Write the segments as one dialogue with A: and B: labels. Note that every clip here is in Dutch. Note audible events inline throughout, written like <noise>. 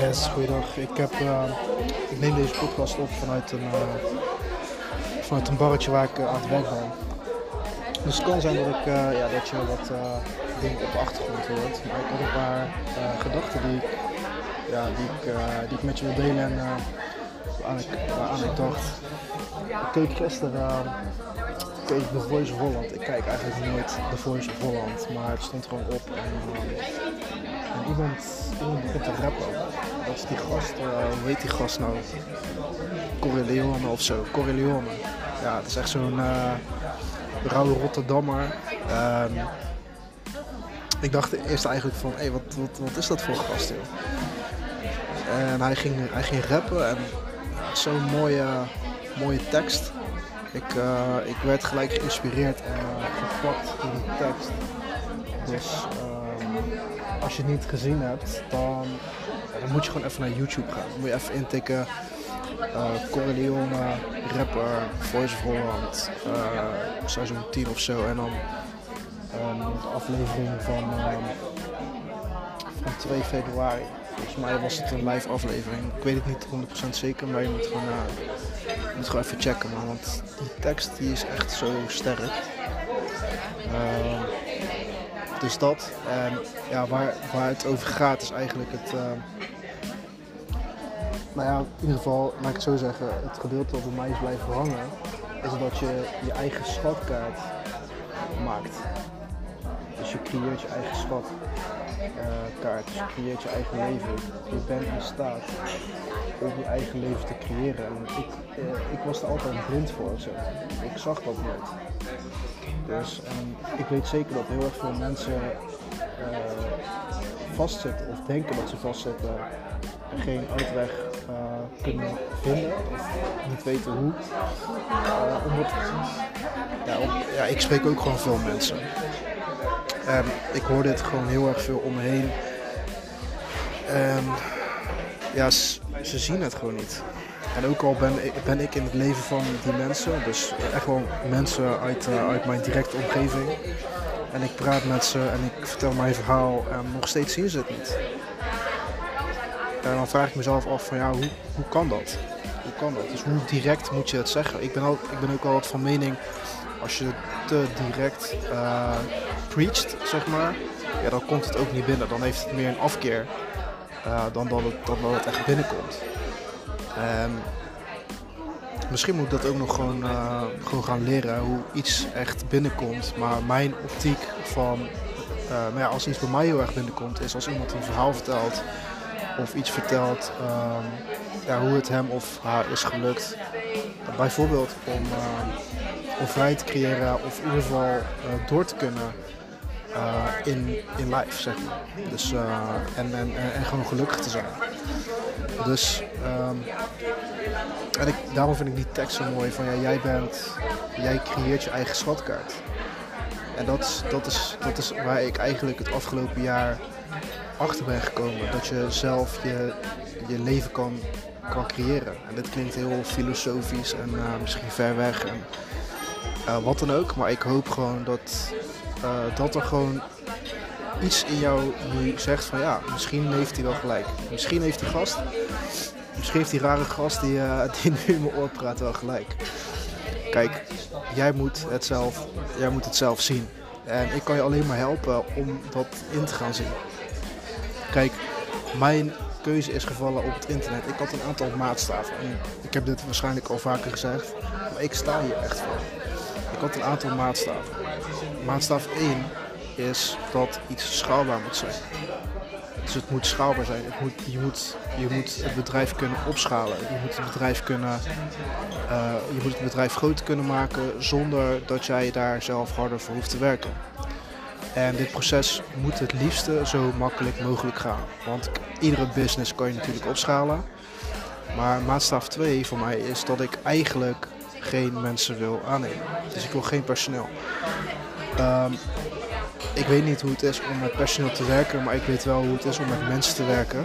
A: Yes, goeiedag. Ik, heb, uh, ik neem deze podcast op vanuit een, uh, vanuit een barretje waar ik uh, aan het werk ben. Dus het kan zijn dat, ik, ja, dat je wat dingen op de achtergrond hoort. Maar ik had een paar gedachten die ik, ja, die, ik, die ik met je wil delen en waaraan, ik, ik dacht. Ik keek gisteren keek The Voice of Holland. Ik kijk eigenlijk nooit The Voice of Holland, maar het stond gewoon op. iemand, iemand begint te rappen. Dat is die gast, uh, hoe heet die gast nou? Corleone of zo. Corleone. Ja, het is echt zo'n uh, rauwe Rotterdammer. Um, ik dacht eerst eigenlijk van, hé, hey, wat, wat, wat is dat voor gast, joh? En hij ging, hij ging rappen en zo'n mooie, mooie tekst. Ik, uh, ik werd gelijk geïnspireerd en uh, gepakt door die tekst. Dus als je het niet gezien hebt, dan, dan moet je gewoon even naar YouTube gaan. Dan moet je even intikken. Uh, Corleone, rapper, Voice of Holland, seizoen 10 of zo. En dan um, de aflevering van, van 2 februari. Volgens mij was het een live aflevering. Ik weet het niet 100% zeker, maar je moet gewoon, uh, moet gewoon even checken. Want die tekst die is echt zo sterk. Uh, dat. En ja, waar, waar het over gaat is eigenlijk het. Uh, nou ja, in ieder geval, laat ik het zo zeggen, het gedeelte dat bij mij is blijven hangen, is dat je je eigen schatkaart maakt. Dus je creëert je eigen schat uh, kaart. Dus je creëert je eigen leven. Je bent in staat om je eigen leven te creëren. En ik, uh, ik was er altijd blind voor. Ik zag dat nooit. Dus ik weet zeker dat heel erg veel mensen uh, vastzitten of denken dat ze vastzitten en geen uitweg kunnen vinden of niet weten hoe. omdat, ja, ja, ik spreek ook gewoon veel mensen. En ik hoor dit gewoon heel erg veel om me heen. En ja, ze zien het gewoon niet. En ook al ben, ben ik in het leven van die mensen, dus echt wel mensen uit, uh, uit mijn directe omgeving. En ik praat met ze en ik vertel mijn verhaal en nog steeds zien ze het niet. En dan vraag ik mezelf af van ja, hoe, hoe kan dat? Hoe kan dat? Dus hoe direct moet je het zeggen? Ik ben, ook, ik ben ook altijd van mening, als je te direct uh, preached, zeg maar, ja, dan komt het ook niet binnen. Dan heeft het meer een afkeer uh, dan, dat het, dan dat het echt binnenkomt. En misschien moet ik dat ook nog gewoon, uh, gewoon gaan leren hoe iets echt binnenkomt. Maar mijn optiek van, uh, nou ja, als iets bij mij heel erg binnenkomt, is als iemand een verhaal vertelt of iets vertelt um, ja, hoe het hem of haar is gelukt. bijvoorbeeld om, om vrij te creëren of in ieder geval door te kunnen in, in life, zeg maar. Dus, en, en gewoon gelukkig te zijn. Dus, um, en ik, daarom vind ik die tekst zo mooi van ja, jij bent, jij creëert je eigen schatkaart. En dat, dat, is, dat is waar ik eigenlijk het afgelopen jaar achter ben gekomen. Dat je zelf je, je leven kan, kan creëren. En dit klinkt heel filosofisch en uh, misschien ver weg en wat dan ook. Maar ik hoop gewoon dat, uh, dat er gewoon iets in jou nu zegt van ja, misschien heeft hij wel gelijk. Misschien heeft die gast, misschien heeft die rare gast die, uh, <laughs> die nu in mijn oor praat wel gelijk. Kijk, jij moet het zelf, jij moet het zelf zien. En ik kan je alleen maar helpen om dat in te gaan zien. Kijk, mijn keuze is gevallen op het internet. Ik had een aantal maatstaven. En ik heb dit waarschijnlijk al vaker gezegd. Maar ik sta hier echt voor. Ik had een aantal maatstaven. Maatstaf 1 is dat iets schaalbaar moet zijn. Dus het moet schaalbaar zijn. Moet, je, moet, je moet het bedrijf kunnen opschalen. Je moet het bedrijf kunnen, uh, je moet het bedrijf groter kunnen maken zonder dat jij daar zelf harder voor hoeft te werken. En dit proces moet het liefste zo makkelijk mogelijk gaan. Want iedere business kan je natuurlijk opschalen. Maar maatstaf 2 voor mij is dat ik eigenlijk geen mensen wil aannemen. Dus ik wil geen personeel. Um, ik weet niet hoe het is om met personeel te werken, maar ik weet wel hoe het is om met mensen te werken.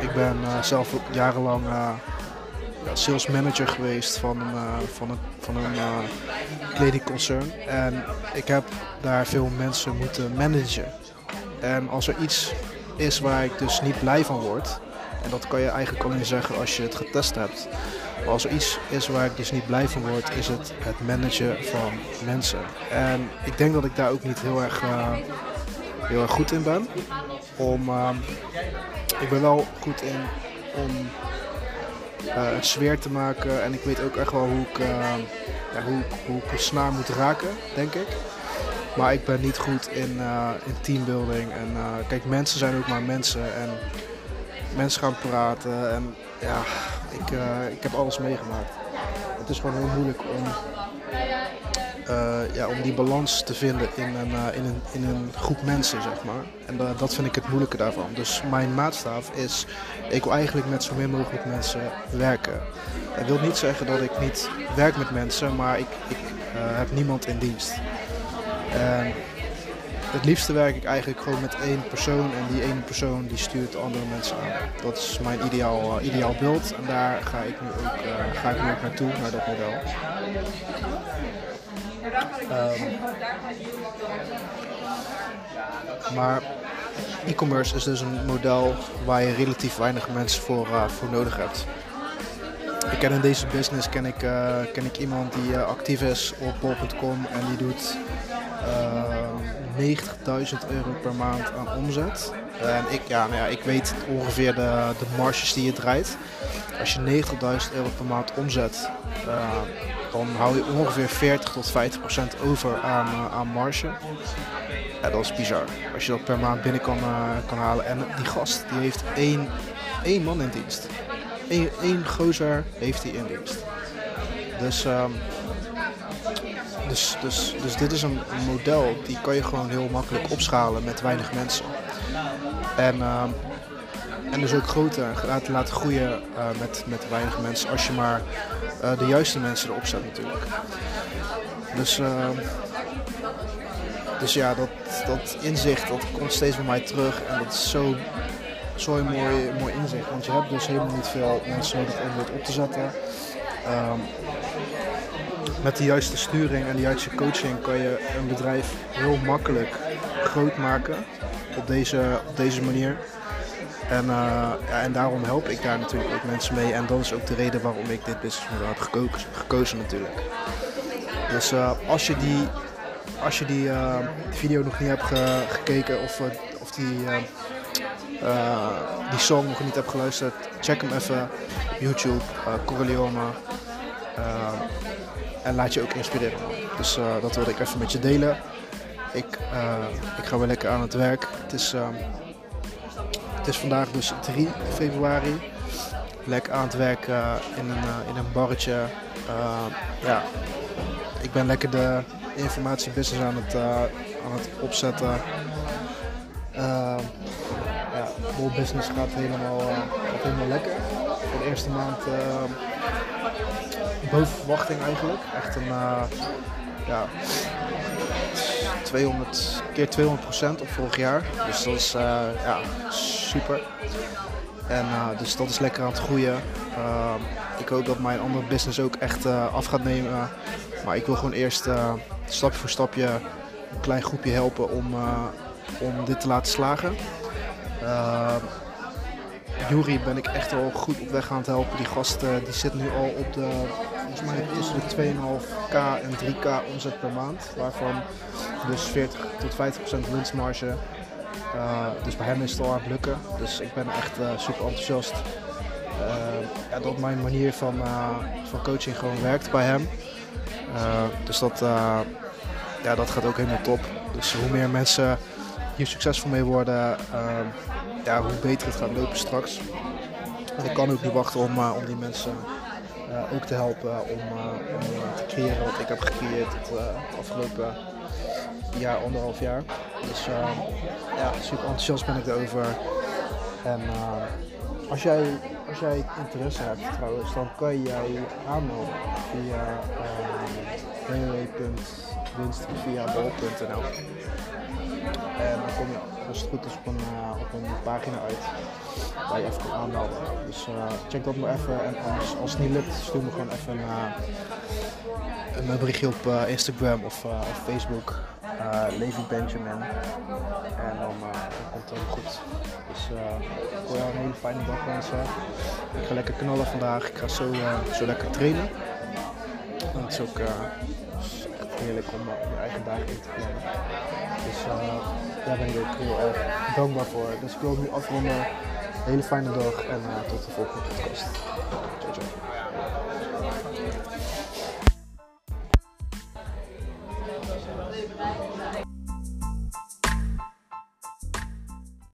A: Ik ben uh, zelf ook jarenlang uh, sales manager geweest van uh, van een, van een kledingconcern. En ik heb daar veel mensen moeten managen. En als er iets is waar ik dus niet blij van word, En dat kan je eigenlijk alleen zeggen als je het getest hebt. Maar als er iets is waar ik dus niet blij van word, is het het managen van mensen. En ik denk dat ik daar ook niet heel erg, uh, heel erg goed in ben. Om, uh, ik ben wel goed in om een sfeer te maken. En ik weet ook echt wel hoe ik, ja, hoe, hoe ik een snaar moet raken, denk ik. Maar ik ben niet goed in, uh, in teambuilding. En kijk, mensen zijn ook maar mensen. En mensen gaan praten. En ja, ik, uh, ik heb alles meegemaakt. Het is gewoon heel moeilijk om, ja, om die balans te vinden in een, in een, in een groep mensen, zeg maar. En dat vind ik het moeilijke daarvan. Dus mijn maatstaaf is, ik wil eigenlijk met zo min mogelijk mensen werken. Dat wil niet zeggen dat ik niet werk met mensen, maar ik, ik heb niemand in dienst. En het liefste werk ik eigenlijk gewoon met één persoon en die ene persoon die stuurt andere mensen aan. Dat is mijn ideaal, uh, ideaal beeld en daar ga ik nu ook, uh, ga ik nu ook naartoe, naar dat model. Um, maar e-commerce is dus een model waar je relatief weinig mensen voor, uh, voor nodig hebt. Ik ken in deze business ken ik, ken ik iemand die actief is op bol.com en die doet 90.000 euro per maand aan omzet. En ik, ja, nou ja, ik weet ongeveer de, de marges die je draait. Als je 90.000 euro per maand omzet, uh, dan hou je ongeveer 40 tot 50 procent over aan, uh, aan marge. Ja, dat is bizar. Als je dat per maand binnen kan, uh, kan halen. En die gast die heeft één, één man in dienst. Eén, één gozer heeft hij in dienst. Dus um, dus, dus, dus dit is een, model die kan je gewoon heel makkelijk opschalen met weinig mensen. En, uh, en dus ook groter laten, laten groeien uh, met, met weinig mensen als je maar uh, de juiste mensen erop zet natuurlijk. Dus, ehm, dus ja, dat, dat inzicht dat komt steeds bij mij terug en dat is zo, zo'n mooi, mooi inzicht. Want je hebt dus helemaal niet veel mensen nodig om dit op te zetten. Um, met de juiste sturing en de juiste coaching kan je een bedrijf heel makkelijk groot maken op deze, op deze manier. En, ja, en daarom help ik daar natuurlijk ook mensen mee. En dat is ook de reden waarom ik dit businessmodel heb gekozen, gekozen natuurlijk. Dus uh, als je die, als je die, die video nog niet hebt ge gekeken of, of die, die song nog niet hebt geluisterd, check hem even YouTube, Corleone. En laat je ook inspireren. Dus uh, dat wilde ik even met je delen. Ik, uh, ik ga weer lekker aan het werk. Het is, uh, het is vandaag dus 3 februari. Lekker aan het werk in, een, in een barretje. ja, ik ben lekker de informatiebusiness aan het, aan het opzetten. ja, de business gaat helemaal, gaat helemaal lekker. Voor de eerste maand boven verwachting eigenlijk. Echt een uh, ja, 200 keer 200 procent op vorig jaar. Dus dat is uh, ja, super. En dus dat is lekker aan het groeien. ik hoop dat mijn andere business ook echt af gaat nemen. Maar ik wil gewoon eerst stapje voor stapje een klein groepje helpen om, om dit te laten slagen. Jury ben ik echt al goed op weg aan het helpen. Die gast die zit nu al op de volgens mij tussen de 2,5k en 3k omzet per maand. Waarvan dus 40 tot 50% winstmarge. Uh, dus bij hem is het al aan het lukken. Dus ik ben echt uh, super enthousiast. Ja, dat mijn manier van, van coaching gewoon werkt bij hem. dus dat, ja, dat gaat ook helemaal top. Dus hoe meer mensen hier succesvol mee worden, ja, hoe beter het gaat lopen straks. Ik kan ook niet wachten om, om die mensen uh, ook te helpen om, uh, om uh, te creëren wat ik heb gecreëerd het, afgelopen jaar, anderhalf jaar. Dus ja, super enthousiast ben ik erover. En als, jij, als jij interesse hebt trouwens, dan kan jij aanmelden via www.winstviabol.nl En dan kom je als het goed is op een, op een pagina uit waar je even kan aanmelden. Dus uh, check dat maar even. En als, als het niet lukt, stuur me gewoon even een, uh, een berichtje op Instagram of, Facebook. uh, Benjamin. En dan, komt het helemaal goed. Dus ik wil jou een hele fijne dag wensen. Ik ga lekker knallen vandaag. Ik ga zo, zo lekker trainen. En het is ook heerlijk om je eigen dagen in te plannen. Dus eh, daar ben ik heel erg dankbaar voor. Dus ik wil nu afronden. Een hele fijne dag en eh, tot de volgende podcast. Ciao, ciao.